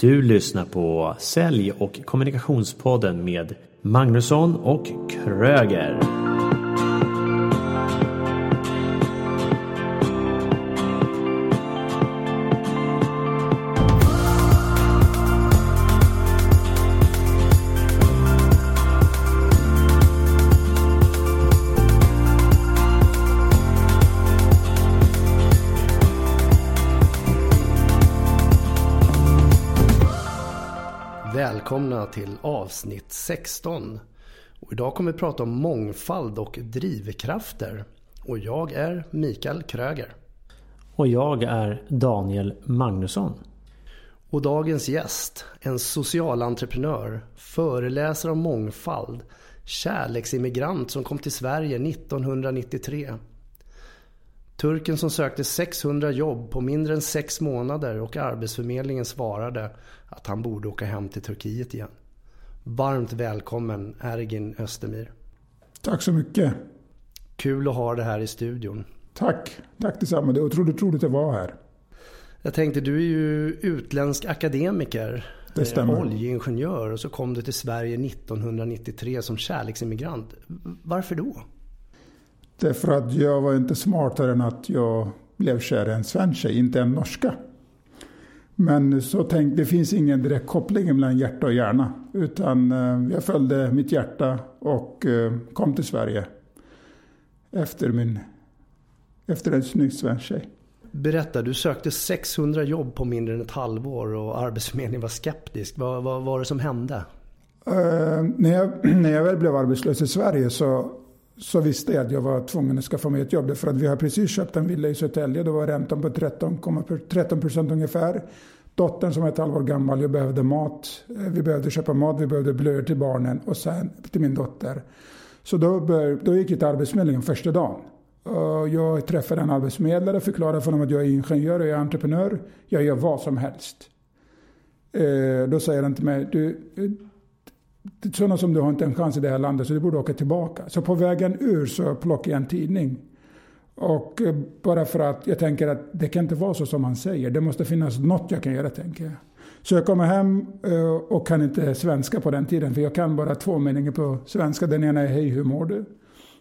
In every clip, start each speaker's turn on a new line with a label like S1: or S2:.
S1: Du lyssnar på Sälj och kommunikationspodden med Magnusson och Kröger.
S2: Välkomna till avsnitt 16. Och idag kommer vi prata om mångfald och drivkrafter. Och jag är Mikael Kröger.
S1: Och jag är Daniel Magnusson.
S2: Och dagens gäst, en socialentreprenör, föreläsare om mångfald, kärleksimmigrant som kom till Sverige 1993. Turken som sökte 600 jobb på mindre än sex månader och Arbetsförmedlingen svarade att han borde åka hem till Turkiet igen. Varmt välkommen Ergin Östermir.
S3: Tack så mycket.
S2: Kul att ha dig här i studion.
S3: Tack. Tack detsamma. Det är otroligt roligt att vara här.
S2: Jag tänkte, du är ju utländsk akademiker.
S3: Det stämmer.
S2: Oljeingenjör och så kom du till Sverige 1993 som kärleksimmigrant. Varför då?
S3: Därför att jag var inte smartare än att jag blev kär i en svensk inte en norska. Men så tänkte, det finns ingen direkt koppling mellan hjärta och hjärna. Utan eh, jag följde mitt hjärta och eh, kom till Sverige. Efter, min, efter en snygg svensk tjej.
S2: Berätta, du sökte 600 jobb på mindre än ett halvår och Arbetsförmedlingen var skeptisk. Vad, vad var det som hände?
S3: Uh, när, jag, när jag väl blev arbetslös i Sverige så så visste jag att jag var tvungen att skaffa mig ett jobb. För att vi har precis köpt en villa i Södertälje. Då var räntan på 13 procent ungefär. Dottern som är ett halvår gammal, jag behövde mat. Eh, vi behövde köpa mat, vi behövde blöjor till barnen och sen till min dotter. Så då, bör, då gick jag till Arbetsförmedlingen första dagen. Jag träffade en arbetsförmedlare, förklarade för honom att jag är ingenjör och jag är entreprenör. Jag gör vad som helst. Eh, då säger han till mig, du, sådana som du har inte en chans i det här landet så du borde åka tillbaka. Så på vägen ur så plockade jag en tidning. Och eh, bara för att jag tänker att det kan inte vara så som man säger. Det måste finnas något jag kan göra tänker jag. Så jag kommer hem eh, och kan inte svenska på den tiden. För jag kan bara två meningar på svenska. Den ena är hej hur mår du?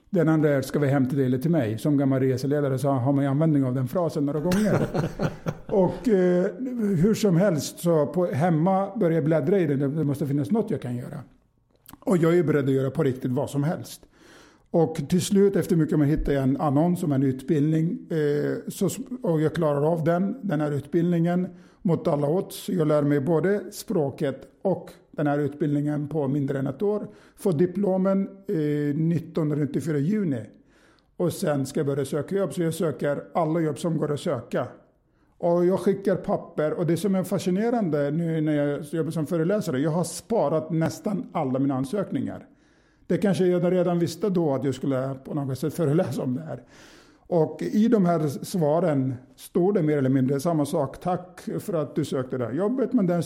S3: Den andra är ska vi hem till dig eller till mig? Som gammal reseledare så har man ju användning av den frasen några gånger. och eh, hur som helst så på, hemma börjar jag bläddra i den. Det måste finnas något jag kan göra. Och jag är beredd att göra på riktigt vad som helst. Och till slut efter mycket man hittar jag en annons om en utbildning. Eh, så, och jag klarar av den, den här utbildningen mot alla odds. Jag lär mig både språket och den här utbildningen på mindre än ett år. Får diplomen eh, 1994 juni. Och sen ska jag börja söka jobb. Så jag söker alla jobb som går att söka. Och jag skickar papper och det som är fascinerande nu när jag jobbar som föreläsare, jag har sparat nästan alla mina ansökningar. Det kanske jag redan visste då att jag skulle på något sätt föreläsa om det här. Och i de här svaren står det mer eller mindre samma sak. Tack för att du sökte det här jobbet, men den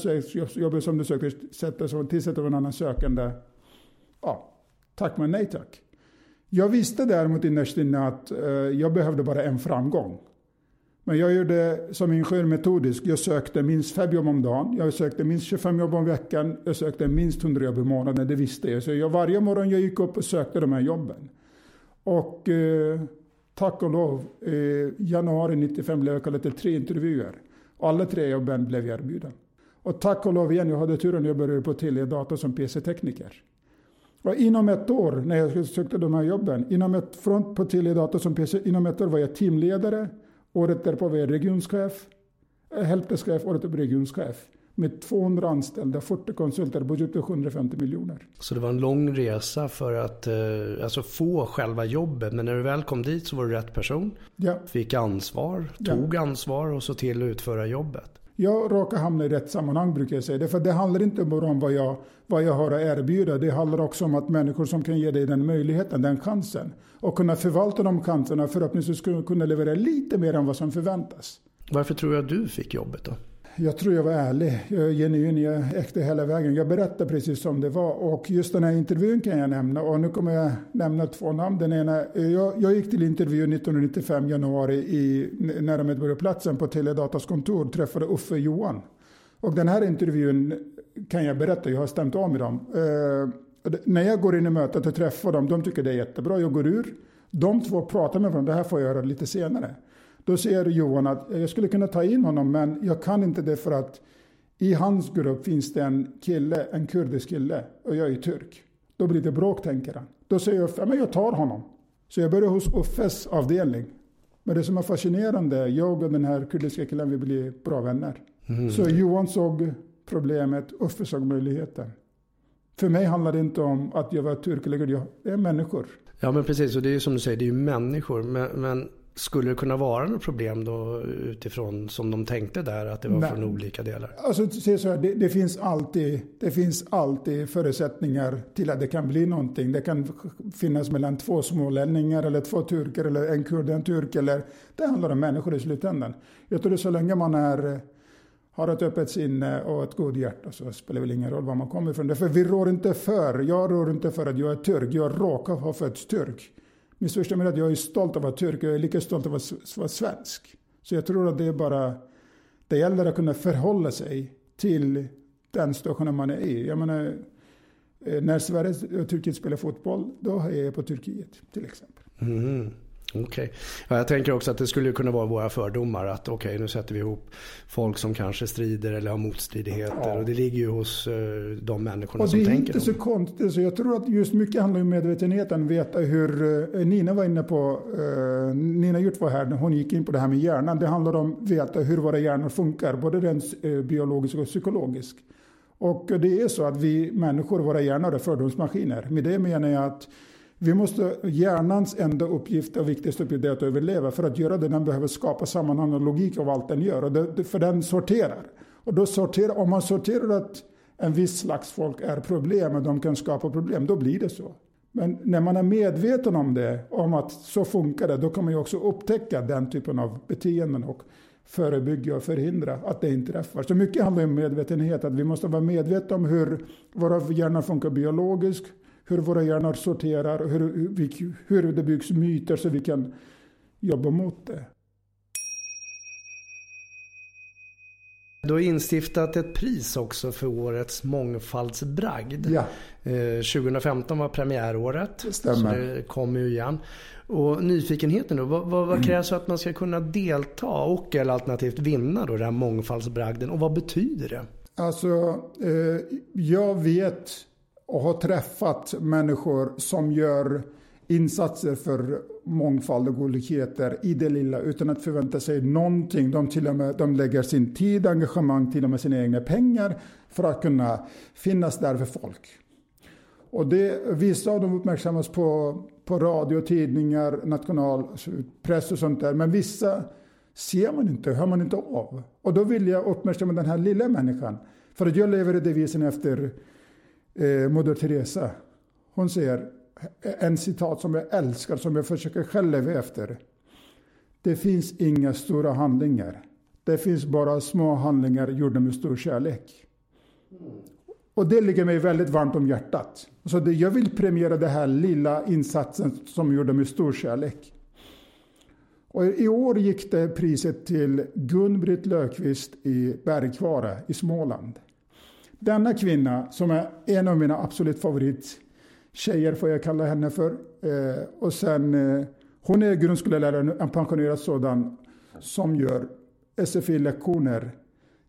S3: jobbet som du sökte tillsätter en annan sökande. Ja, tack men nej tack. Jag visste däremot innerst inne att eh, jag behövde bara en framgång. Men jag gjorde som ingenjör metodisk. Jag sökte minst fem jobb om dagen. Jag sökte minst 25 jobb om veckan. Jag sökte minst 100 jobb i månaden. Det visste jag. Så jag, varje morgon jag gick upp och sökte de här jobben. Och eh, tack och lov, eh, januari 95 blev jag kallad till tre intervjuer. Alla tre jobben blev jag erbjuden. Och tack och lov igen, jag hade turen jag började på Telia Data som PC-tekniker. Och inom ett år, när jag sökte de här jobben, inom ett, från på Telia som PC, inom ett år var jag teamledare, Året därpå var jag regionschef, eh, helpdesk-chef, året därpå regionschef. Med 200 anställda, 40 konsulter, budget på 750 miljoner.
S2: Så det var en lång resa för att eh, alltså få själva jobbet. Men när du väl kom dit så var du rätt person.
S3: Ja.
S2: Fick ansvar, tog ja. ansvar och så till att utföra jobbet.
S3: Jag råkar hamna i rätt sammanhang brukar jag säga. För det handlar inte bara om vad jag, vad jag har att erbjuda. Det handlar också om att människor som kan ge dig den möjligheten, den chansen. Och kunna förvalta de chanserna förhoppningsvis kunna leverera lite mer än vad som förväntas.
S2: Varför tror du att du fick jobbet då?
S3: Jag tror jag var ärlig, jag är genuin, jag är äkta hela vägen. Jag berättar precis som det var. Och just den här intervjun kan jag nämna. Och nu kommer jag nämna två namn. Den ena, jag, jag gick till intervju 1995 januari i nära Medborgarplatsen på Teledatas kontor. Träffade Uffe Johan. Och den här intervjun kan jag berätta, jag har stämt av med dem. Eh, när jag går in i mötet och träffar dem, de tycker det är jättebra, jag går ur. De två pratar med varandra, det här får jag göra lite senare. Då säger Johan att jag skulle kunna ta in honom, men jag kan inte det för att i hans grupp finns det en kille, en kurdisk kille, och jag är turk. Då blir det bråk, tänker han. Då säger jag, men jag tar honom. Så jag börjar hos Uffes avdelning. Men det som är fascinerande, jag och den här kurdiska killen, vi blir bra vänner. Mm. Så Johan såg problemet, Uffe såg möjligheten. För mig handlar det inte om att jag var turk eller kurd, jag är människor.
S2: Ja men precis, och det är ju som du säger, det är ju människor. Men, men skulle det kunna vara något problem då utifrån som de tänkte där, att det var Nej. från olika delar?
S3: Alltså, se så här, det, det, finns alltid, det finns alltid förutsättningar till att det kan bli någonting. Det kan finnas mellan två smålänningar eller två turker eller en kurd och en turk. Eller, det handlar om människor i slutändan. Jag tror att så länge man är har ett öppet sinne och ett god hjärta så spelar det väl ingen roll var man kommer ifrån. Därför vi rår inte för, jag rår inte för att jag är turk, jag råkar ha fötts turk. Missförstå mig att jag är stolt över att vara turk, jag är lika stolt över att vara svensk. Så jag tror att det är bara, det gäller att kunna förhålla sig till den situationen man är i. Jag menar, eh, när Sverige och Turkiet spelar fotboll, då är jag på Turkiet till exempel.
S2: Mm. Okej. Okay. Ja, jag tänker också att det skulle kunna vara våra fördomar. Att okej, okay, nu sätter vi ihop folk som kanske strider eller har motstridigheter. Ja. Och det ligger ju hos uh, de människorna som tänker.
S3: Det är inte så konstigt. Så jag tror att just mycket handlar om medvetenheten. Veta hur, uh, Nina var inne på, uh, Nina Hjort var här, hon gick in på det här med hjärnan. Det handlar om att veta hur våra hjärnor funkar. Både rent biologiskt och psykologiskt. Och det är så att vi människor, våra hjärnor är fördomsmaskiner. Med det menar jag att vi måste, hjärnans enda uppgift och viktigaste uppgift är att överleva. För att göra det den behöver skapa sammanhang och logik av allt den gör. Och det, för den sorterar. Och då sorterar, om man sorterar att en viss slags folk är problem och de kan skapa problem, då blir det så. Men när man är medveten om det, om att så funkar det, då kan man ju också upptäcka den typen av beteenden och förebygga och förhindra att det inträffar. Så mycket handlar om medvetenhet, att vi måste vara medvetna om hur våra hjärnor funkar biologiskt, hur våra hjärnor sorterar och hur, hur, hur det byggs myter så vi kan jobba mot det.
S2: Du har instiftat ett pris också för årets mångfaldsbragd.
S3: Ja.
S2: 2015 eh, var premiäråret.
S3: Det stämmer.
S2: Så det kommer ju igen. Och nyfikenheten då, vad, vad, vad mm. krävs för att man ska kunna delta och eller alternativt vinna då den här mångfaldsbragden och vad betyder det?
S3: Alltså, eh, jag vet och har träffat människor som gör insatser för mångfald och olikheter i det lilla utan att förvänta sig någonting. De, till och med, de lägger sin tid, engagemang, till och med sina egna pengar för att kunna finnas där för folk. Och det, vissa av dem uppmärksammas på, på radio, tidningar, nationalpress och sånt där. Men vissa ser man inte, hör man inte av. Och då vill jag uppmärksamma den här lilla människan. För att jag lever i devisen efter eh, Moder Teresa. Hon säger en citat som jag älskar, som jag försöker själv leva efter. Det finns inga stora handlingar. Det finns bara små handlingar gjorda med stor kärlek. Och det ligger mig väldigt varmt om hjärtat. Så det, jag vill premiera den här lilla insatsen som gjorde med stor kärlek. Och I år gick det priset till Gun-Britt Löfqvist i Bergkvara i Småland. Denna kvinna, som är en av mina absolut favorittjejer, får jag kalla henne för. Eh, och sen, eh, hon är grundskollärare, en pensionerad sådan, som gör SFI-lektioner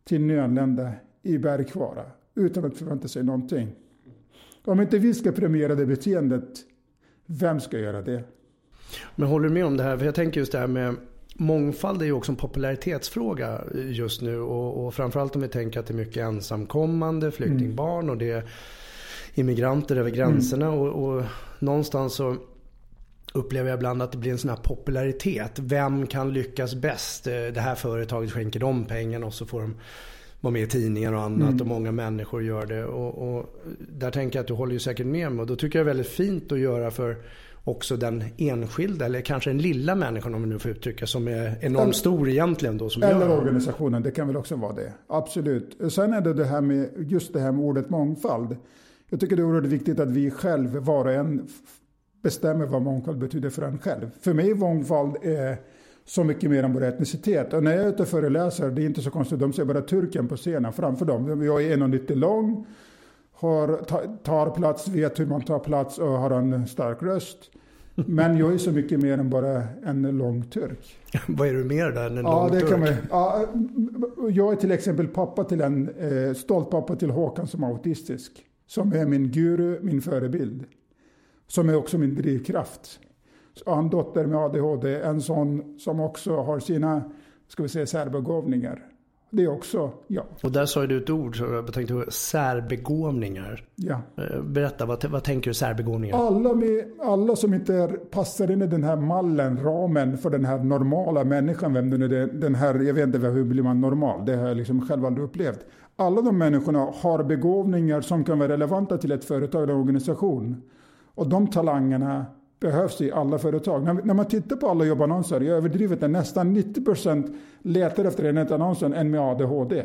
S3: till nyanlända i Bergkvara utan att förvänta sig någonting. Om inte vi ska premiera det beteendet, vem ska göra det?
S2: Men håller du med om det här? För jag tänker just det här med mångfald är ju också en popularitetsfråga just nu och, och framförallt om vi tänker att det är mycket ensamkommande flyktingbarn mm. och det är immigranter över gränserna mm. och, och någonstans så upplever jag ibland att det blir en sån här popularitet. Vem kan lyckas bäst? Det här företaget skänker dem pengarna och så får de vara med i tidningar och annat mm. och många människor gör det. Och, och, där tänker jag att du håller ju säkert med mig och då tycker jag det är väldigt fint att göra för också den enskilda eller kanske den lilla människan om vi nu får uttrycka som är enormt stor egentligen då. Som
S3: eller gör. organisationen, det kan väl också vara det. Absolut. Sen är det det här med just det här med ordet mångfald. Jag tycker det är oerhört viktigt att vi själv, var och en, bestämmer vad mångfald betyder för en själv. För mig mångfald är så mycket mer än bara etnicitet. Och när jag är ute och föreläser, det är inte så konstigt, de ser bara turken på scenen framför dem. Jag är 1,90 lång, har, tar plats, vet hur man tar plats och har en stark röst. Men jag är så mycket mer än bara en lång turk.
S2: Vad är du mer där än en
S3: ja,
S2: lång
S3: det
S2: turk?
S3: Kan man, ja, jag är till exempel pappa till en, eh, stolt pappa till Håkan som är autistisk. Som är min guru, min förebild. Som är också min drivkraft. Jag har en dotter med ADHD, en son som också har sina ska vi säga, särbegåvningar. Det är också ja.
S2: Och där sa du ett ord, så jag tänkte särbegåvningar.
S3: Ja.
S2: Eh, berätta, vad, vad tänker du särbegåvningar?
S3: Alla, med, alla som inte är, passar in i den här mallen, ramen för den här normala människan, vem den är, den här, jag vet inte hur blir man normal, det har jag liksom själv aldrig upplevt. Alla de människorna har begåvningar som kan vara relevanta till ett företag eller organisation. Och de talangerna behövs i alla företag. När, när man tittar på alla jobbannonser, jag överdriver är nästan 90% letar efter en annonsen än med ADHD.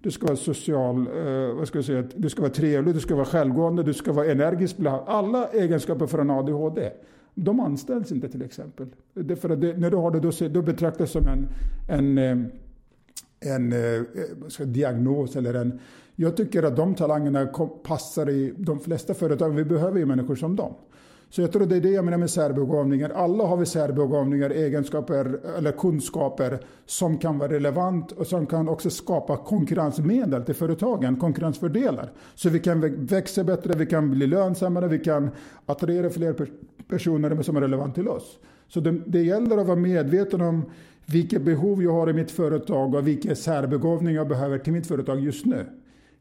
S3: Du ska vara social, eh, vad ska jag säga, du ska vara trevlig, du ska vara självgående, du ska vara energisk. Alla egenskaper för en ADHD. De anställs inte till exempel. Det för det, när du har det, då, då betraktas som en, en, eh, en, eh, eh, en diagnos eller en... Jag tycker att de talangerna passar i de flesta företag. Vi behöver ju människor som dem. Så jag tror det är det jag menar med särbegåvningar. Alla har vi särbegåvningar, egenskaper eller kunskaper som kan vara relevant och som kan också skapa konkurrensmedel till företagen, konkurrensfördelar. Så vi kan växa bättre, vi kan bli lönsammare, vi kan attrahera fler personer som är relevant till oss. Så det, det gäller att vara medveten om vilka behov jag har i mitt företag och vilka särbegåvningar jag behöver till mitt företag just nu.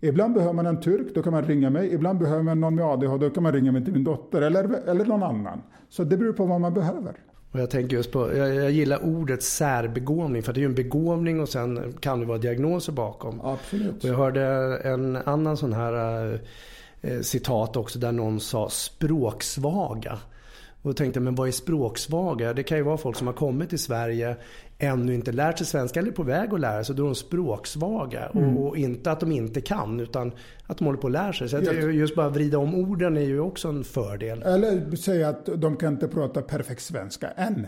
S3: Ibland behöver man en turk, då kan man ringa mig. Ibland behöver man någon med ADHD, då kan man ringa mig till min dotter eller, eller någon annan. Så det beror på vad man behöver.
S2: Och jag tänker just på, jag, jag gillar ordet särbegåvning för det är ju en begåvning och sen kan det vara diagnoser bakom.
S3: Absolut.
S2: Och jag hörde en annan sån här eh, citat också där någon sa språksvaga. Och tänkte, men vad är språksvaga? Det kan ju vara folk som har kommit till Sverige, ännu inte lärt sig svenska eller är på väg att lära sig. Då är de språksvaga. Mm. Och, och, inte att de inte kan, utan att de håller på att lära sig. Så att just bara vrida om orden är ju också en fördel.
S3: Eller säga att de kan inte prata perfekt svenska än.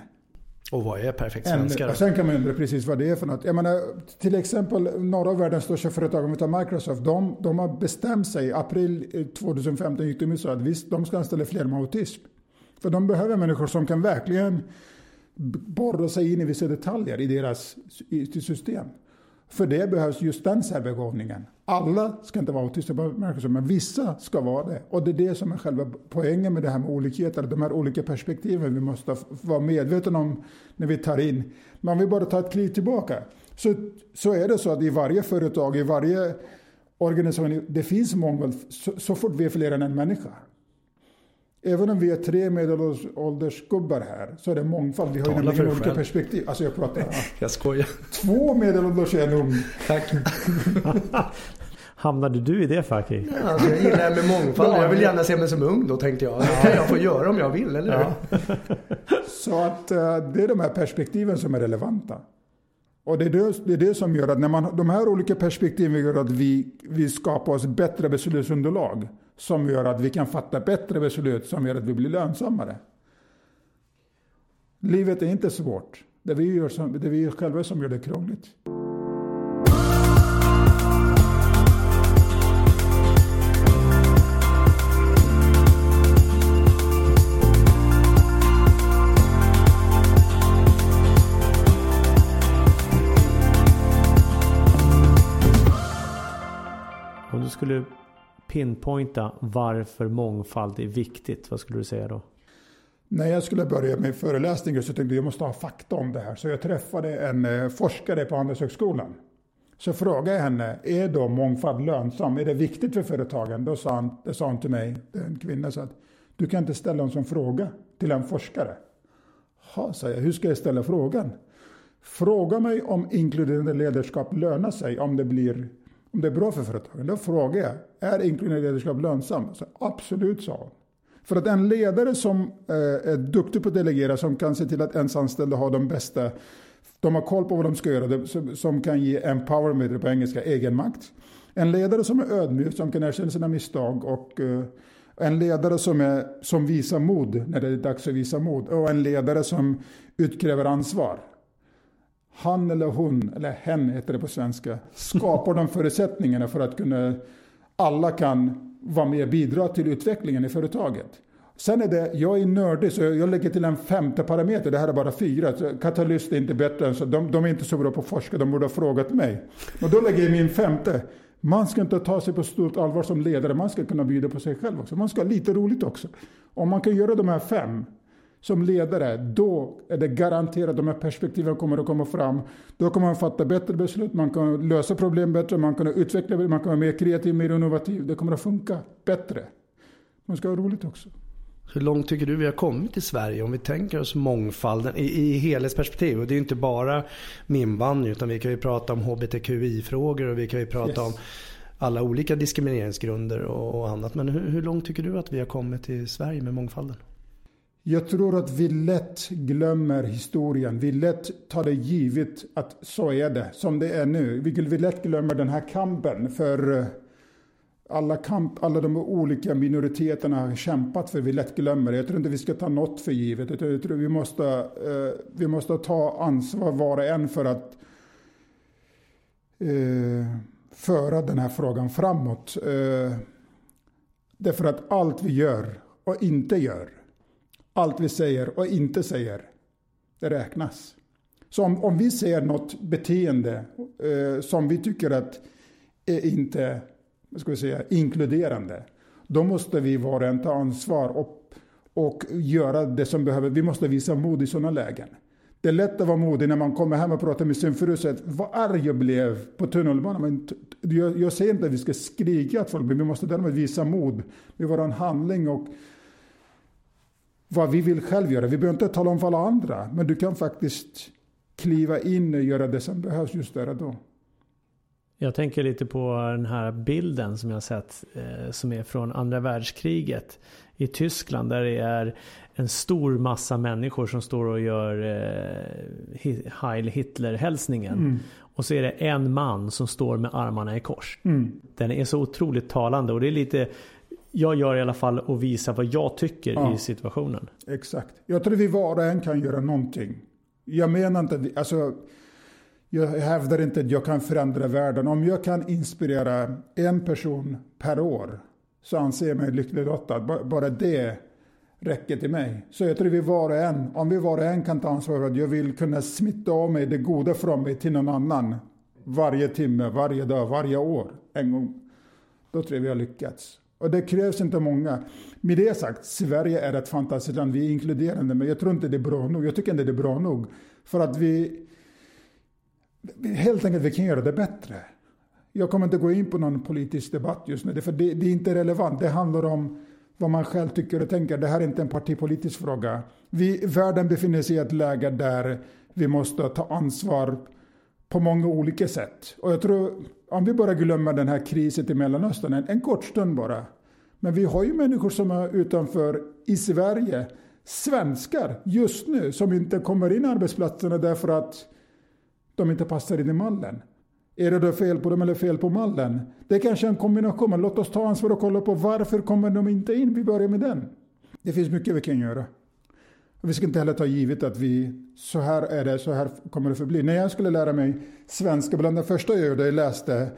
S2: Och vad är perfekt svenska
S3: då? Sen kan man undra precis vad det är för något. Jag menar, till exempel några av världens största företag, om vi tar Microsoft, de, de har bestämt sig, april 2015 gick de ut och att visst, de ska anställa fler med autism. För de behöver människor som kan verkligen borra sig in i vissa detaljer i deras system. För det behövs just den särbegåvningen. Alla ska inte vara autistiska, men vissa ska vara det. Och det är det som är själva poängen med det här med olikheter, de här olika perspektiven vi måste vara medvetna om när vi tar in. Men om vi bara tar ett kliv tillbaka, så, så är det så att i varje företag, i varje organisation, det finns mångfald så, så fort vi är fler än en människa. Även om vi är tre medelåldersgubbar här så är det mångfald. Vi har ju nämligen olika själv. perspektiv. Alltså jag pratar...
S2: jag skojar.
S3: Två medelålders är en ung.
S2: Tack.
S1: Hamnade du i det facket?
S2: Ja, alltså jag gillar det med mångfald. Jag vill gärna se mig som ung då tänkte jag. Det kan jag få göra om jag vill, eller hur? Ja.
S3: Så att eh, det är de här perspektiven som är relevanta. Och det är det, det är det, som gör att när man, de här olika perspektiven gör att vi, vi skapar oss bättre beslutsunderlag. Som gör att vi kan fatta bättre beslut som gör att vi blir lönsammare. Livet är inte svårt. Det är vi, gör som, det är vi själva som gör det krångligt.
S1: skulle pinpointa varför mångfald är viktigt, vad skulle du säga då?
S3: När jag skulle börja med föreläsning så tänkte jag att jag måste ha fakta om det här. Så jag träffade en eh, forskare på Handelshögskolan. Så frågade jag henne, är då mångfald lönsam? Är det viktigt för företagen? Då sa, han, det sa hon till mig, en kvinna, så att du kan inte ställa en sån fråga till en forskare. Ja, sa jag, hur ska jag ställa frågan? Fråga mig om inkluderande ledarskap lönar sig om det blir om det är bra för företagen. Då frågar jag, är inkluderande ledarskap lönsamt? Så, absolut, sa hon. För att en ledare som eh, är duktig på att delegera, som kan se till att ens anställda har de bästa, de har koll på vad de ska göra, som kan ge empowerment på engelska, egenmakt. En ledare som är ödmjuk, som kan erkänna sina misstag och eh, en ledare som, är, som visar mod när det är dags att visa mod och en ledare som utkräver ansvar han eller hon, eller hen heter det på svenska, skapar de förutsättningarna för att kunna, alla kan vara med och bidra till utvecklingen i företaget. Sen är det, jag är nördig så jag lägger till en femte parameter, det här är bara fyra. Katalyst är inte bättre än så, de, de är inte så bra på att forska, de borde ha frågat mig. Och då lägger jag min femte. Man ska inte ta sig på stort allvar som ledare, man ska kunna bjuda på sig själv också. Man ska ha lite roligt också. Om man kan göra de här fem, som ledare, då är det garanterat att de här perspektiven kommer att komma fram. Då kommer man fatta bättre beslut, man kan lösa problem bättre, man kan utveckla, man kan vara mer kreativ, mer innovativ. Det kommer att funka bättre. Man ska ha roligt också.
S2: Hur långt tycker du vi har kommit i Sverige om vi tänker oss mångfalden i, i helhetsperspektiv? Och det är ju inte bara med invandring utan vi kan ju prata om hbtqi-frågor och vi kan ju prata yes. om alla olika diskrimineringsgrunder och, och annat. Men hur, hur långt tycker du att vi har kommit i Sverige med mångfalden?
S3: Jag tror att vi lätt glömmer historien. Vi lätt tar det givet att så är det, som det är nu. Vi, lätt glömmer den här kampen för eh, alla, kamp, alla de olika minoriteterna har kämpat för. Vi lätt glömmer det. Jag tror inte vi ska ta något för givet. Jag tror, jag tror vi, måste, eh, vi måste ta ansvar var och en för att eh, föra den här frågan framåt. Eh, därför att allt vi gör och inte gör allt vi säger och inte säger, det räknas. Så om, om vi ser något beteende eh, som vi tycker att är inte ska vi säga, inkluderande, då måste vi var och en ta ansvar och, och göra det som behöver. Vi måste visa mod i sådana lägen. Det är lätt att vara modig när man kommer hem och pratar med sin fru och säger vad arg jag blev på tunnelbanan. Men jag, jag säger inte att vi ska skrika att folk, men vi måste däremot visa mod med vår handling och vad vi vill själv göra. Vi behöver inte tala om för alla andra, men du kan faktiskt kliva in och göra det som behövs just där och då.
S1: Jag tänker lite på den här bilden som jag sett eh, som är från andra världskriget i Tyskland där det är en stor massa människor som står och gör eh, Heil Hitler-hälsningen. Mm. Och så är det en man som står med armarna i kors. Mm. Den är så otroligt talande och det är lite jag gör i alla fall och visar vad jag tycker ja, i situationen.
S3: Exakt. Jag tror vi var och en kan göra någonting. Jag menar inte, alltså, jag hävdar inte att jag kan förändra världen. Om jag kan inspirera en person per år så anser jag mig lycklig lottad. Bara det räcker till mig. Så jag tror vi var och en, om vi var och en kan ta ansvar för att jag vill kunna smitta av mig det goda från mig till någon annan varje timme, varje dag, varje år, en gång. Då tror jag vi har lyckats. Och det krävs inte många. Med det sagt, Sverige är ett fantastiskt land. Vi är inkluderande, men jag tror inte det är bra nog. Jag tycker inte det är bra nog. För att vi... Helt enkelt, vi kan göra det bättre. Jag kommer inte gå in på någon politisk debatt just nu, för det, det är inte relevant. Det handlar om vad man själv tycker och tänker. Det här är inte en partipolitisk fråga. Vi, världen befinner sig i ett läge där vi måste ta ansvar på många olika sätt. Och jag tror, om vi bara glömmer den här krisen i Mellanöstern, en, en kort stund bara. Men vi har ju människor som är utanför i Sverige, svenskar just nu, som inte kommer in i arbetsplatserna därför att de inte passar in i mallen. Är det då fel på dem eller fel på mallen? Det är kanske en kombination, men låt oss ta ansvar och kolla på varför kommer de inte in? Vi börjar med den. Det finns mycket vi kan göra. Vi ska inte heller ta givet att vi, så här är det, så här kommer det förbli. När jag skulle lära mig svenska, bland det första jag gjorde, jag läste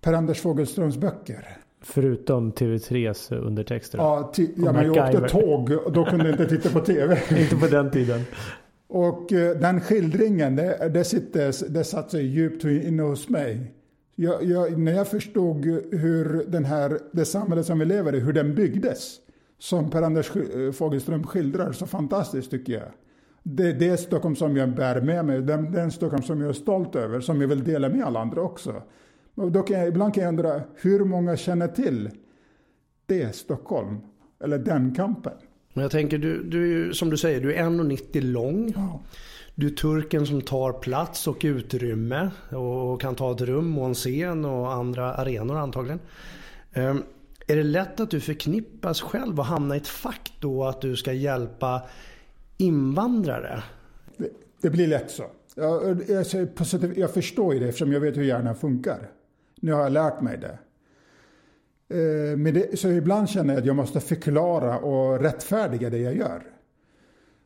S3: Per-Anders Fogelströms böcker.
S1: Förutom TV3s undertexter?
S3: Ja, ja men jag åkte tåg och då kunde jag inte titta på TV.
S1: inte på den tiden.
S3: Och uh, den skildringen, det, det, sitter, det satt sig djupt inne hos mig. Jag, jag, när jag förstod hur den här, det samhälle som vi lever i, hur den byggdes som Per-Anders eh, Fogelström skildrar så fantastiskt tycker jag. Det, det är Stockholm som jag bär med mig, den, den Stockholm som jag är stolt över, som jag vill dela med alla andra också. Och då kan jag, ibland kan jag undra, hur många känner till det Stockholm? Eller den kampen?
S2: Men jag tänker, du, du, som du säger, du är 1,90 lång. Ja. Du är turken som tar plats och utrymme och kan ta ett rum och en scen och andra arenor antagligen. Um, är det lätt att du förknippas själv och hamnar i ett fack då att du ska hjälpa invandrare?
S3: Det, det blir lätt så. Jag, jag, jag förstår ju det eftersom jag vet hur hjärnan funkar. Nu har jag lärt mig det. Eh, men det, så ibland känner jag att jag måste förklara och rättfärdiga det jag gör.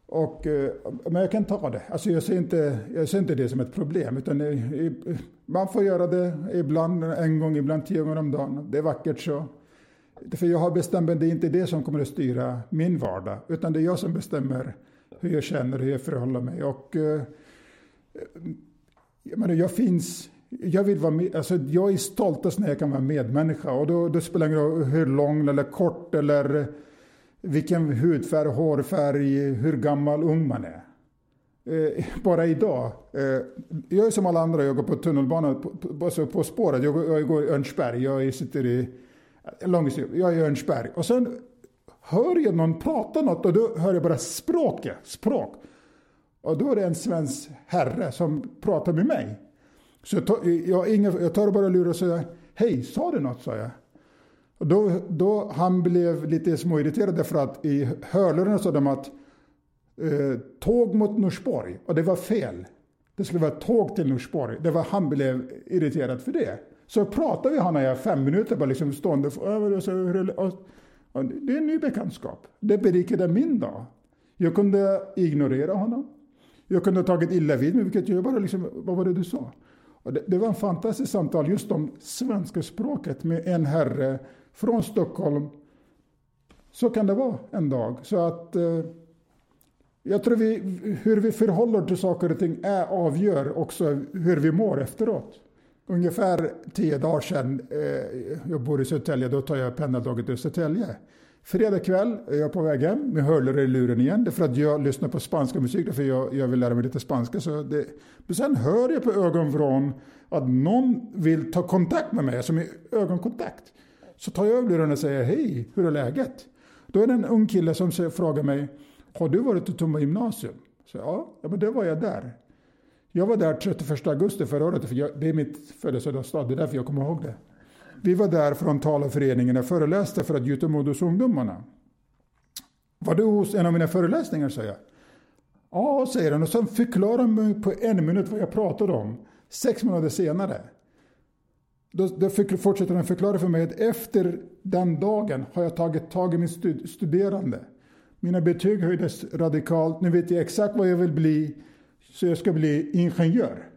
S3: Och, eh, men jag kan ta det. Alltså jag, ser inte, jag ser inte det som ett problem. Utan man får göra det ibland, en gång, ibland tio gånger om dagen. Det är vackert så. För jag har bestämt att det är inte det som kommer att styra min vardag. Utan det är jag som bestämmer hur jag känner, hur jag förhåller mig. Och, eh, jag, menar, jag finns... Jag, vill vara med, alltså jag är stoltast när jag kan vara medmänniska. Och då, då spelar det ingen roll hur lång eller kort eller vilken hudfärg, hårfärg, hur gammal ung man är. Eh, bara idag. Eh, jag är som alla andra, jag går på tunnelbanan, på, på, alltså, på spåret. Jag går, jag går i Örnsberg, jag sitter i... Långt, jag är i Örnsberg. Och sen hör jag någon prata något och då hör jag bara språket, språk. Och då är det en svensk herre som pratar med mig. Så jag tar, jag, jag tar bara luren och säger Hej, sa du något? sa jag. Och då, då han blev lite småirriterad därför att i hörlurarna sa de att eh, tåg mot Norsborg och det var fel. Det skulle vara tåg till Norsborg. Det var, han blev irriterad för det. Så pratade vi han och jag fem minuter bara liksom stående. Och, och det är en ny bekantskap. Det berikade min dag. Jag kunde ignorera honom. Jag kunde ha tagit illa vid mig, vilket jag bara liksom, vad var det du sa? Och det, det var en fantastisk samtal just om svenska språket med en herre från Stockholm. Så kan det vara en dag. Så att eh, jag tror vi, hur vi förhåller till saker och ting är, avgör också hur vi mår efteråt. Ungefär tio dagar sedan, eh, jag bor i Södertälje, då tar jag pendeltåget till Södertälje. Fredag kväll är jag på väg hem med hörlurar i luren igen. Det är för att jag lyssnar på spanska musik, för jag, jag vill lära mig lite spanska. Så det, men sen hör jag på ögonvrån att någon vill ta kontakt med mig, som är ögonkontakt. Så tar jag av luren och säger hej, hur är läget? Då är det en ung kille som frågar mig, har du varit i Tumba gymnasium? Så, ja, ja, men det var jag där. Jag var där 31 augusti förra året, för jag, det är mitt födelsedagsdag, det är därför jag kommer ihåg det. Vi var där från talarföreningen och föreläste för att gjuta mod hos ungdomarna. Var du hos en av mina föreläsningar, säger jag. Ja, säger han och sen förklarar mig på en minut vad jag pratade om. Sex månader senare då, då fortsätter han förklara för mig att efter den dagen har jag tagit tag i min stud, studerande. Mina betyg höjdes radikalt. Nu vet jag exakt vad jag vill bli. Så jag ska bli ingenjör.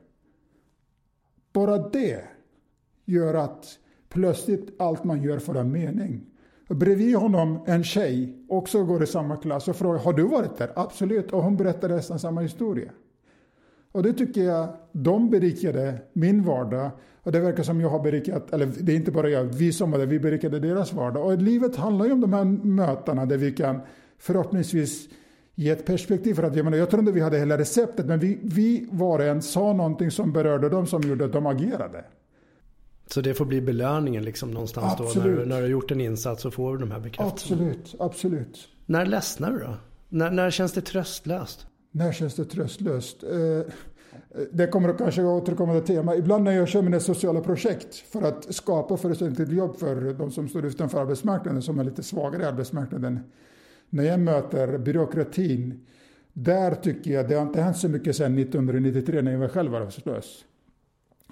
S3: Bara det gör att plötsligt allt man gör får en mening. Och bredvid honom en tjej, också går i samma klass och frågar har du varit där? Absolut, och hon berättar nästan samma historia. Och det tycker jag, de berikade min vardag. Och det verkar som jag har berikat, eller det är inte bara jag, vi som var där, vi berikade deras vardag. Och livet handlar ju om de här mötena där vi kan förhoppningsvis ge ett perspektiv. För att, jag, menar, jag tror inte vi hade hela receptet, men vi, vi var en sa någonting som berörde dem som gjorde att de agerade.
S2: Så det får bli belöningen liksom någonstans absolut. då? När, när du har gjort en insats så får du de här bekräftelserna?
S3: Absolut, absolut.
S2: När ledsnar du då? När, när känns det tröstlöst?
S3: När känns det tröstlöst? Eh, det kommer att kanske återkommande tema. Ibland när jag kör mina sociala projekt för att skapa förutsättningar till jobb för de som står utanför arbetsmarknaden, som är lite svagare i arbetsmarknaden. När jag möter byråkratin, där tycker jag, det har inte hänt så mycket sedan 1993 när jag var själv arbetslös.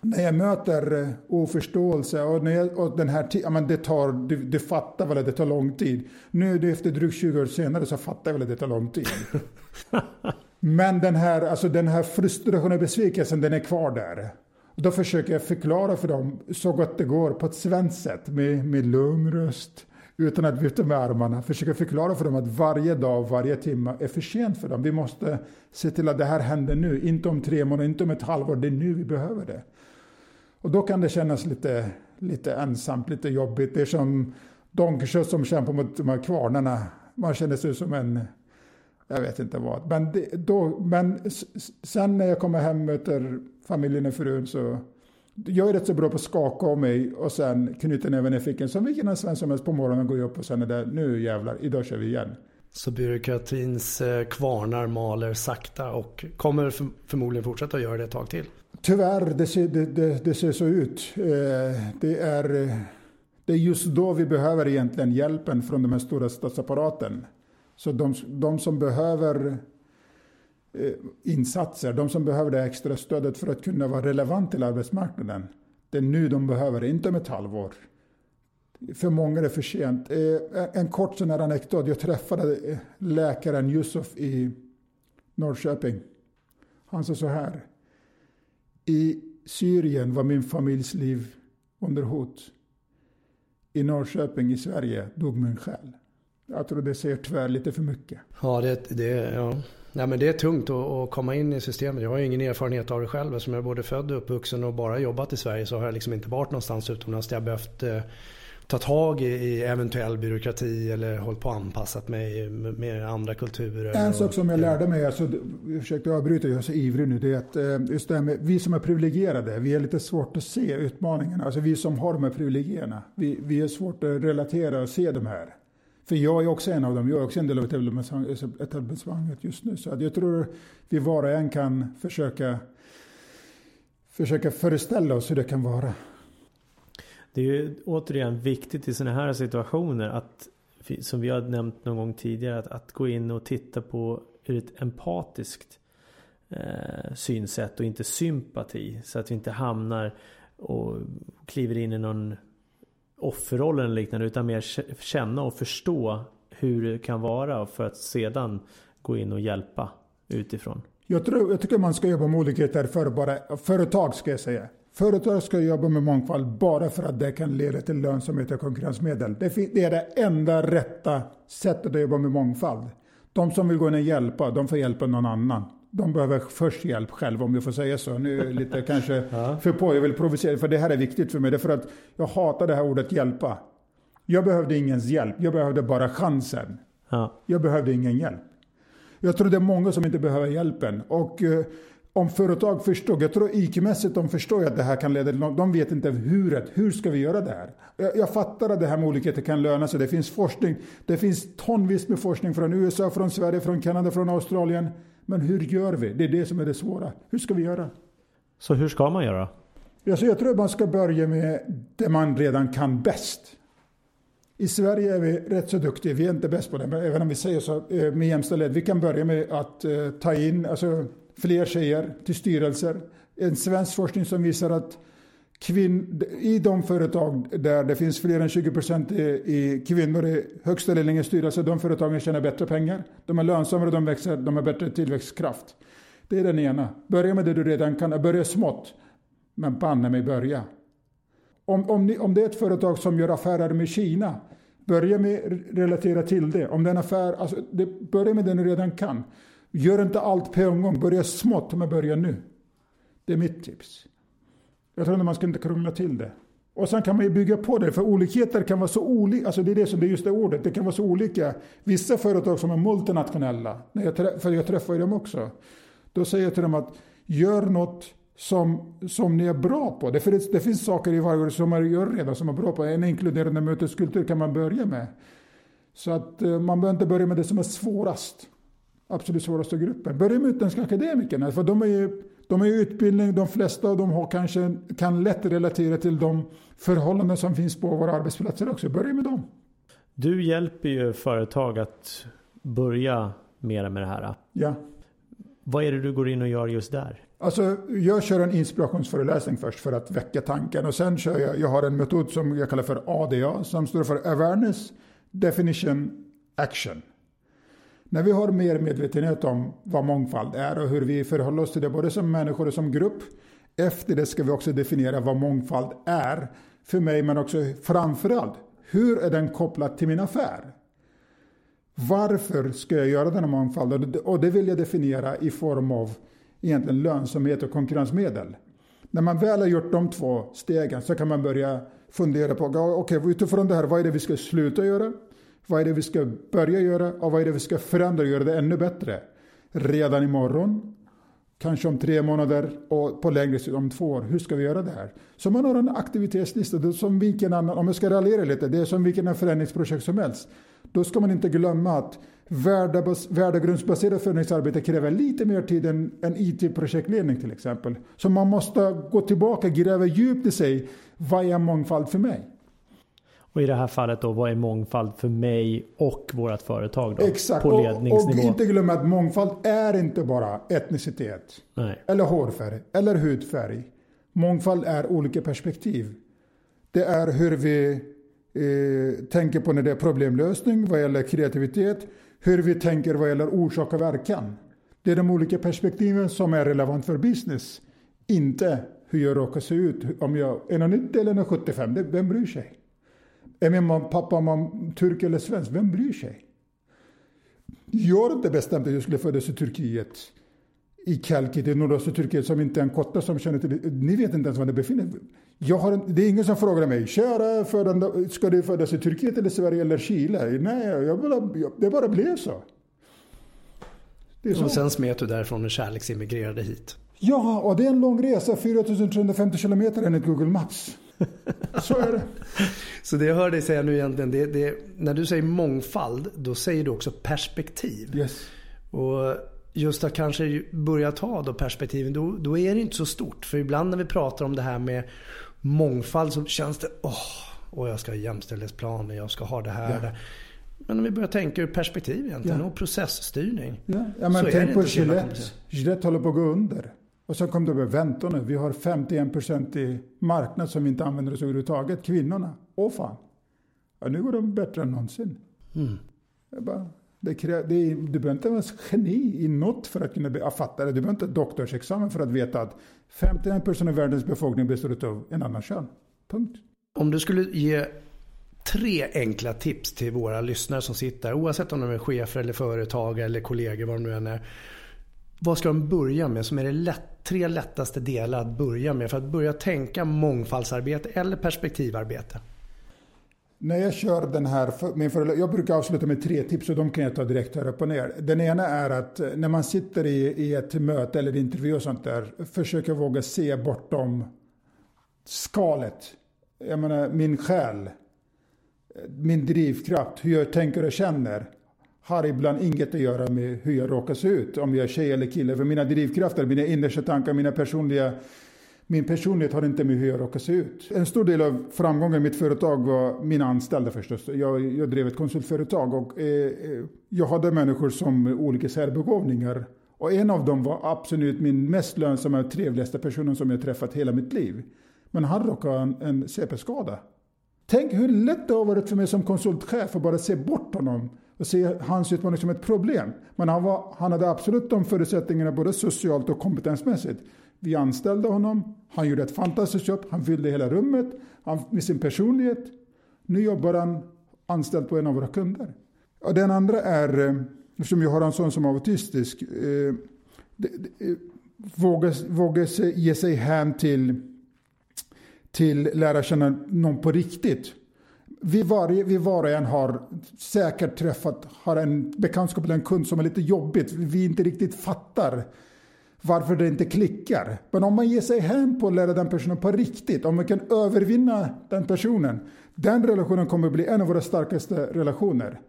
S3: När jag möter eh, oförståelse och, när jag, och den här ja, men det tar, du, du fattar väl att det tar lång tid. Nu det efter drygt 20 år senare så fattar jag väl att det tar lång tid. Men den här, alltså den här frustrationen och besvikelsen, den är kvar där. Och då försöker jag förklara för dem så gott det går på ett svenskt sätt med, med lugn röst utan att vifta med armarna. försöka förklara för dem att varje dag, varje timme är för sent för dem. Vi måste se till att det här händer nu, inte om tre månader, inte om ett halvår. Det är nu vi behöver det. Och då kan det kännas lite, lite ensamt, lite jobbigt. Det är som Don Quijote som kämpar mot de här kvarnarna. Man känner sig som en jag vet inte vad. Men, det, då, men sen när jag kommer hem och möter familjen och frun så jag är rätt så bra på att skaka av mig och sen knyta näven i fickan som vilken annan svensk som helst på morgonen går upp och sen är det nu jävlar, idag kör vi igen.
S2: Så byråkratins eh, kvarnar maler sakta och kommer förmodligen fortsätta göra det ett tag till?
S3: Tyvärr, det ser, det, det, det ser så ut. Eh, det är, det är just då vi behöver egentligen hjälpen från de här stora statsapparaten. Så de, de som behöver eh, Eh, insatser, de som behöver det extra stödet för att kunna vara relevant till arbetsmarknaden. Det är nu de behöver det, inte om ett halvår. För många är det för sent. Eh, en kort sån här anekdot. Jag träffade eh, läkaren Yusuf i, Norrköping. Han sa så här. I Syrien var min familjs liv under hot. I Norrköping i Sverige dog min själ. Jag tror det säger tyvärr lite för mycket.
S2: Ja, det, det, ja. Nej, men det är tungt att, komma in i systemet. Jag har ju ingen erfarenhet av det själv. Eftersom jag är både född och uppvuxen och bara jobbat i Sverige så har jag liksom inte varit någonstans utomlands där jag behövt eh, ta tag i, i eventuell byråkrati eller hållit på och anpassat mig med andra kulturer.
S3: En sak som jag lärde mig, alltså, jag avbryter, jag är så ivrig nu, det är att eh, just det här med vi som är privilegierade, vi är lite svårt att se utmaningarna. Alltså vi som har de här privilegierna, vi, vi är svårt att relatera och se de här. För jag är också en av dem, jag är också en del av etablissemanget just nu. Så jag tror vi var och en kan försöka, försöka föreställa oss hur det kan vara.
S1: Det är ju återigen viktigt i sådana här situationer att som vi har nämnt någon gång tidigare att, att gå in och titta på ur ett empatiskt eh, synsätt och inte sympati. Så att vi inte hamnar och kliver in i någon offerrollen eller liknande utan mer känna och förstå hur det kan vara för att sedan gå in och hjälpa utifrån.
S3: Jag, tror, jag tycker man ska jobba med olikheter för bara företag ska jag säga. Företag ska jobba med mångfald bara för att det kan leda till lönsamhet och konkurrensmedel. Det är det enda rätta sättet att jobba med mångfald. De som vill gå in och hjälpa, de får hjälpa någon annan. De behöver först hjälp själva om jag får säga så. Nu är lite kanske för på, jag vill provocera, för det här är viktigt för mig. Det är för att jag hatar det här ordet hjälpa. Jag behövde ingens hjälp, jag behövde bara chansen. Ja. Jag behövde ingen hjälp. Jag tror det är många som inte behöver hjälpen. Och eh, om företag förstår, jag tror IQ-mässigt de förstår att det här kan leda till något, de vet inte huret, hur ska vi göra det här? Jag, jag, fattar att det här med olikheter kan löna sig, det finns forskning, det finns tonvis med forskning från USA, från Sverige, från Kanada, från Australien. Men hur gör vi? Det är det som är det svåra. Hur ska vi göra?
S1: Så hur ska man göra?
S3: Alltså jag tror att man ska börja med det man redan kan bäst. I Sverige är vi rätt så duktiga, vi är inte bäst på det, men även om vi säger så eh, med jämställdhet. Vi kan börja med att uh, ta in alltså, fler tjejer till styrelser. En svensk forskning som visar att kvinn, i de företag där det finns fler än 20 procent i, i kvinnor i högsta ledningen styrelse, de företagen tjänar bättre pengar. De är lönsammare, de växer, de har bättre tillväxtkraft. Det är den ena. Börja med det du redan kan, börja smått. Men banne mig börja. Om, om, ni, om det är ett företag som gör affärer med Kina, börja med relatera till det. Om det är en affär, alltså, det, börja med det du redan kan. Gör inte allt på en gång, börja smått, men börja nu. Det är mitt tips. Jag tror att man ska inte krångla till det. Och sen kan man ju bygga på det, för olikheter kan vara så olika. Alltså det är det som det är just det ordet, det kan vara så olika. Vissa företag som är multinationella, när jag för jag träffar ju dem också. Då säger jag till dem att gör något som, som ni är bra på. Det, finns, det finns saker i varje som man gör redan som är bra på. En inkluderande möteskultur kan man börja med. Så att eh, man behöver inte börja med det som är svårast. Absolut svåraste gruppen. Börja med utländska akademikerna, för de är ju de är utbildning, de flesta av dem har kanske, kan lätt relatera till de förhållanden som finns på våra arbetsplatser också. Börja med dem.
S1: Du hjälper ju företag att börja mera med det här.
S3: Ja.
S1: Vad är det du går in och gör just där?
S3: Alltså, jag kör en inspirationsföreläsning först för att väcka tanken och sen kör jag, jag har en metod som jag kallar för ADA som står för Awareness, Definition, Action. När vi har mer medvetenhet om vad mångfald är och hur vi förhåller oss till det både som människor och som grupp. Efter det ska vi också definiera vad mångfald är för mig men också framförallt hur är den kopplad till min affär? Varför ska jag göra denna mångfald? Och det vill jag definiera i form av egentligen lönsamhet och konkurrensmedel. När man väl har gjort de två stegen så kan man börja fundera på, okej okay, utifrån det här, vad är det vi ska sluta göra? Vad är det vi ska börja göra och vad är det vi ska förändra och göra det ännu bättre? Redan imorgon, kanske om tre månader och på längre sikt om två år. Hur ska vi göra det här? Så man har en aktivitetslista, det är som vilken annan, om jag ska raljera lite, det är som vilken annan förändringsprojekt som helst. Då ska man inte glömma att värdegrundsbaserat förändringsarbete kräver lite mer tid än en IT-projektledning till exempel. Så man måste gå tillbaka, gräva djupt i sig. Vad är mångfald för mig?
S1: Och i det här fallet då, vad är mångfald för mig och vårt företag då?
S3: Exakt, på ledningsnivå? Och, inte glömma att mångfald är inte bara etnicitet.
S1: Nej.
S3: Eller hårfärg, eller hudfärg. Mångfald är olika perspektiv. Det är hur vi eh, tänker på när det är problemlösning vad gäller kreativitet. Hur vi tänker vad gäller orsak och verkan. Det är de olika perspektiven som är relevant för business. Inte hur jag råkar se ut. Om jag är 1,90 eller 1,75, vem bryr sig? Är min pappa mamma turk eller svensk? Vem bryr sig? Jag har inte bestämt att jag skulle födas i Turkiet. I Kalkit, i nordöstra Turkiet, som inte är en kotte som känner till. Ni vet inte ens var det befinner jag har en, Det är ingen som frågar mig, kära födande, ska du födas i Turkiet eller Sverige eller Chile? Nej, jag bara, jag, det bara blev så.
S2: Och sen smet du därifrån och kärleksimmigrerade hit.
S3: Ja, och det är en lång resa, 4350 kilometer enligt Google Maps. Så är det.
S2: Så det jag hör dig säga nu egentligen, det, det, när du säger mångfald, då säger du också perspektiv.
S3: Yes.
S2: Och just att kanske börja ta då perspektiven, då, då är det inte så stort. För ibland när vi pratar om det här med mångfald så känns det, åh, oh, jag ska ha jämställdhetsplaner, jag ska ha det här. Ja. Men om vi börjar tänka ur perspektiv egentligen ja. och processstyrning.
S3: Ja, ja men tänk på Gillette. Gillette håller på att gå under. Och så kom det över, vänta nu, vi har 51% i marknad som vi inte använder oss överhuvudtaget. Kvinnorna, åh fan. Ja, nu går de bättre än någonsin. Mm. Bara, det krä, det du behöver inte vara geni i något för att kunna fatta det. Du behöver inte doktorsexamen för att veta att 51% av världens befolkning består av en annan kön. Punkt.
S2: Om du skulle ge tre enkla tips till våra lyssnare som sitter, oavsett om de är chefer eller företagare eller kollegor, vad de nu än är. Vad ska de börja med som är det lätt, tre lättaste delar att börja med för att börja tänka mångfaldsarbete eller perspektivarbete?
S3: När jag kör den här, min föreläsning, jag brukar avsluta med tre tips och de kan jag ta direkt här upp och ner. Den ena är att eh, när man sitter i, i ett möte eller intervju och sånt där, försöka våga se bortom skalet. Jag menar min själ, eh, min drivkraft, hur jag tänker och känner har ibland inget att göra med hur jag råkar se ut, om jag är tjej eller kille. För mina drivkrafter, mina innersta tankar, mina personliga min personlighet har inte med hur jag råkar se ut. En stor del av framgången i mitt företag var mina anställda förstås. Jag, jag drev ett konsultföretag och eh, eh jag hade människor som olika särbegåvningar. Och en av dem var absolut min mest lönsamma och trevligaste personen som jag träffat hela mitt liv. Men han råkade en, en CP-skada. Tänk hur lätt det har varit för mig som konsultchef att bara se bort honom och se hans utmaning som ett problem. Men han, var, han hade absolut de förutsättningarna både socialt och kompetensmässigt. Vi anställde honom, han gjorde ett fantastiskt jobb, han fyllde hela rummet han, med sin personlighet. Nu jobbar han anställd på en av våra kunder. Och den andra är, eh, eftersom jag har en son som är autistisk, eh, eh, våga, våga ge sig hän till, till lära känna någon på riktigt vi var, vi var och en har säkert träffat, har en bekantskap eller en kund som är lite jobbigt. Vi inte riktigt fattar varför det inte klickar. Men om man ger sig hän på att lära den personen på riktigt, om man kan övervinna den personen, den relationen kommer att bli en av våra starkaste relationer.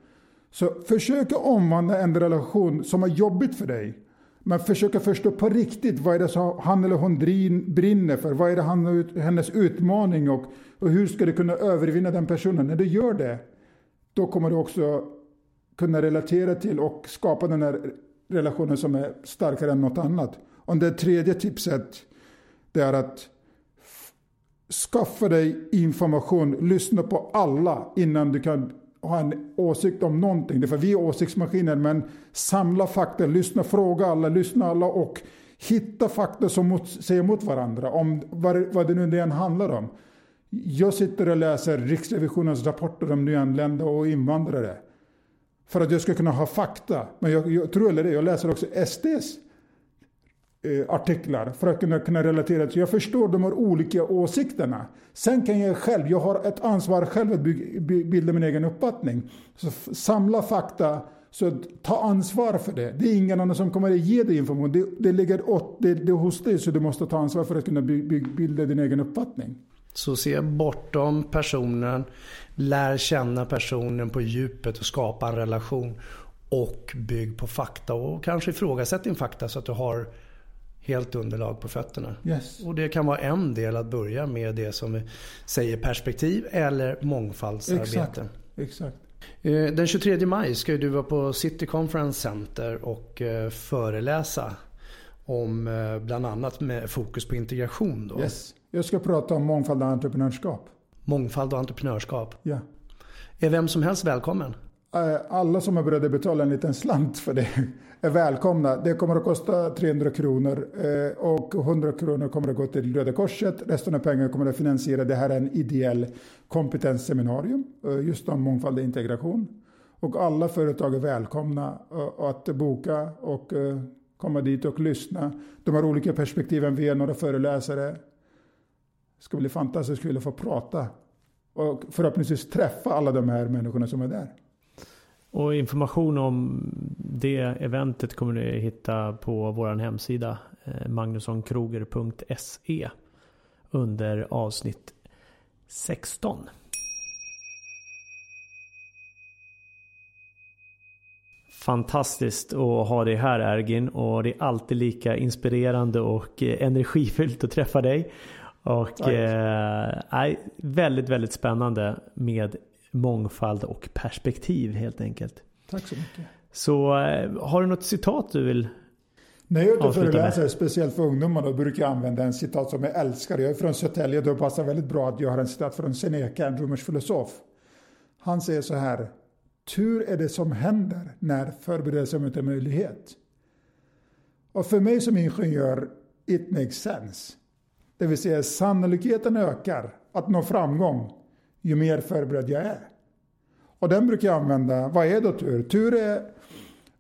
S3: Så försök att omvandla en relation som är jobbigt för dig men försöka förstå på riktigt vad är det som han eller hon brinner för. Vad är det han, hennes utmaning och, och hur ska du kunna övervinna den personen. När du gör det, då kommer du också kunna relatera till och skapa den här relationen som är starkare än något annat. Och det tredje tipset, det är att skaffa dig information, lyssna på alla innan du kan ha en åsikt om någonting. För vi är åsiktsmaskiner, men samla fakta, lyssna, fråga alla, lyssna alla och hitta fakta som mot, säger emot varandra om vad, vad det nu än handlar om. Jag sitter och läser Riksrevisionens rapporter om nyanlända och invandrare. För att jag ska kunna ha fakta. Men jag, jag tror eller det, jag läser också SDs Eh, artiklar för att kunna, kunna relatera till. Jag förstår de här olika åsikterna. Sen kan jag själv, jag har ett ansvar själv att bygga, bilda min egen uppfattning. Så samla fakta, så ta ansvar för det. Det är ingen annan som kommer att ge dig information. Det, det ligger åt, det, det hos dig så du måste ta ansvar för att kunna by, by, bilda din egen uppfattning.
S2: Så se bortom personen, lär känna personen på djupet och skapa en relation. Och bygg på fakta och kanske ifrågasätt din fakta så att du har helt underlag på fötterna.
S3: Yes.
S2: Och det kan vara en del att börja med det som vi säger perspektiv eller mångfaldsarbete.
S3: Exakt. Exakt.
S2: Eh, den 23 maj ska du vara på City Conference Center och eh, föreläsa om eh, bland annat med fokus på integration. Då.
S3: Yes. Jag ska prata om mångfald och entreprenörskap.
S2: Mångfald och entreprenörskap.
S3: Ja.
S2: Är vem som helst välkommen?
S3: Eh, alla som är beredda att betala en liten slant för det är välkomna. Det kommer att kosta 300 kronor eh, och 100 kronor kommer att gå till Röda Korset. Resten av pengarna kommer att finansiera det här är en ideell kompetensseminarium eh, just om mångfald och integration. Och alla företag är välkomna att boka och komma dit och lyssna. De har olika perspektiven. Vi är några föreläsare. Det ska bli fantastiskt kul att få prata och förhoppningsvis träffa alla de här människorna som är där.
S1: Och information om det eventet kommer ni hitta på vår hemsida eh, magnussonkroger.se under avsnitt 16. Fantastiskt att ha dig här Ergin och det är alltid lika inspirerande och eh, energifyllt att träffa dig. Och eh, väldigt, väldigt spännande med mångfald och perspektiv helt enkelt.
S3: Tack så mycket.
S1: Så eh, har du något citat du vill
S3: när jag är ute föreläser, speciellt för ungdomar, då brukar jag använda en citat som jag älskar. Jag är från Södertälje, då passar väldigt bra att jag har en citat från Seneca, en romersk filosof. Han säger så här. Tur är det som händer när förberedelse möter möjlighet. Och för mig som ingenjör, it makes sense. Det vill säga sannolikheten ökar att nå framgång ju mer förberedd jag är. Och den brukar jag använda. Vad är då tur? Tur är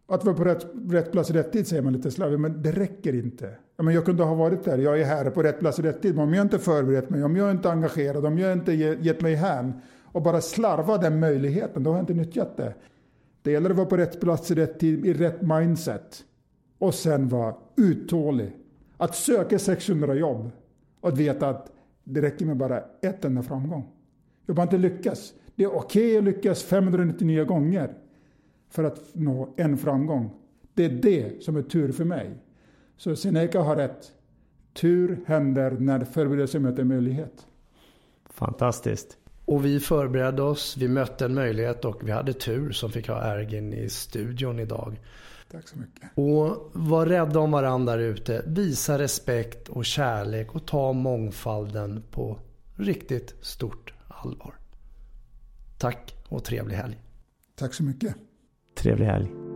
S3: att vara på rätt, rätt plats i rätt tid säger man lite slarvigt, men det räcker inte. men jag kunde ha varit där, jag är här på rätt plats i rätt tid, men om jag inte förberett mig, om jag inte är engagerad, om jag inte gett mig hän och bara slarva den möjligheten, då har jag inte nyttjat det. Det gäller att vara på rätt plats i rätt tid, i rätt mindset. Och sen vara uthållig. Att söka 600 jobb och att veta att det räcker med bara ett enda framgång. Jag bara inte lyckas. Det är okej okay att lyckas 599 gånger för att nå en framgång. Det är det som är tur för mig. Så Seneca har rätt. Tur händer när förberedelse möter möjlighet.
S1: Fantastiskt.
S2: Och vi förberedde oss, vi mötte en möjlighet och vi hade tur som fick ha Ergin i studion idag.
S3: Tack så mycket.
S2: Och var rädda om varandra där ute. Visa respekt och kärlek och ta mångfalden på riktigt stort allvar. Tack och trevlig helg.
S3: Tack så mycket.
S1: Trevlig helg.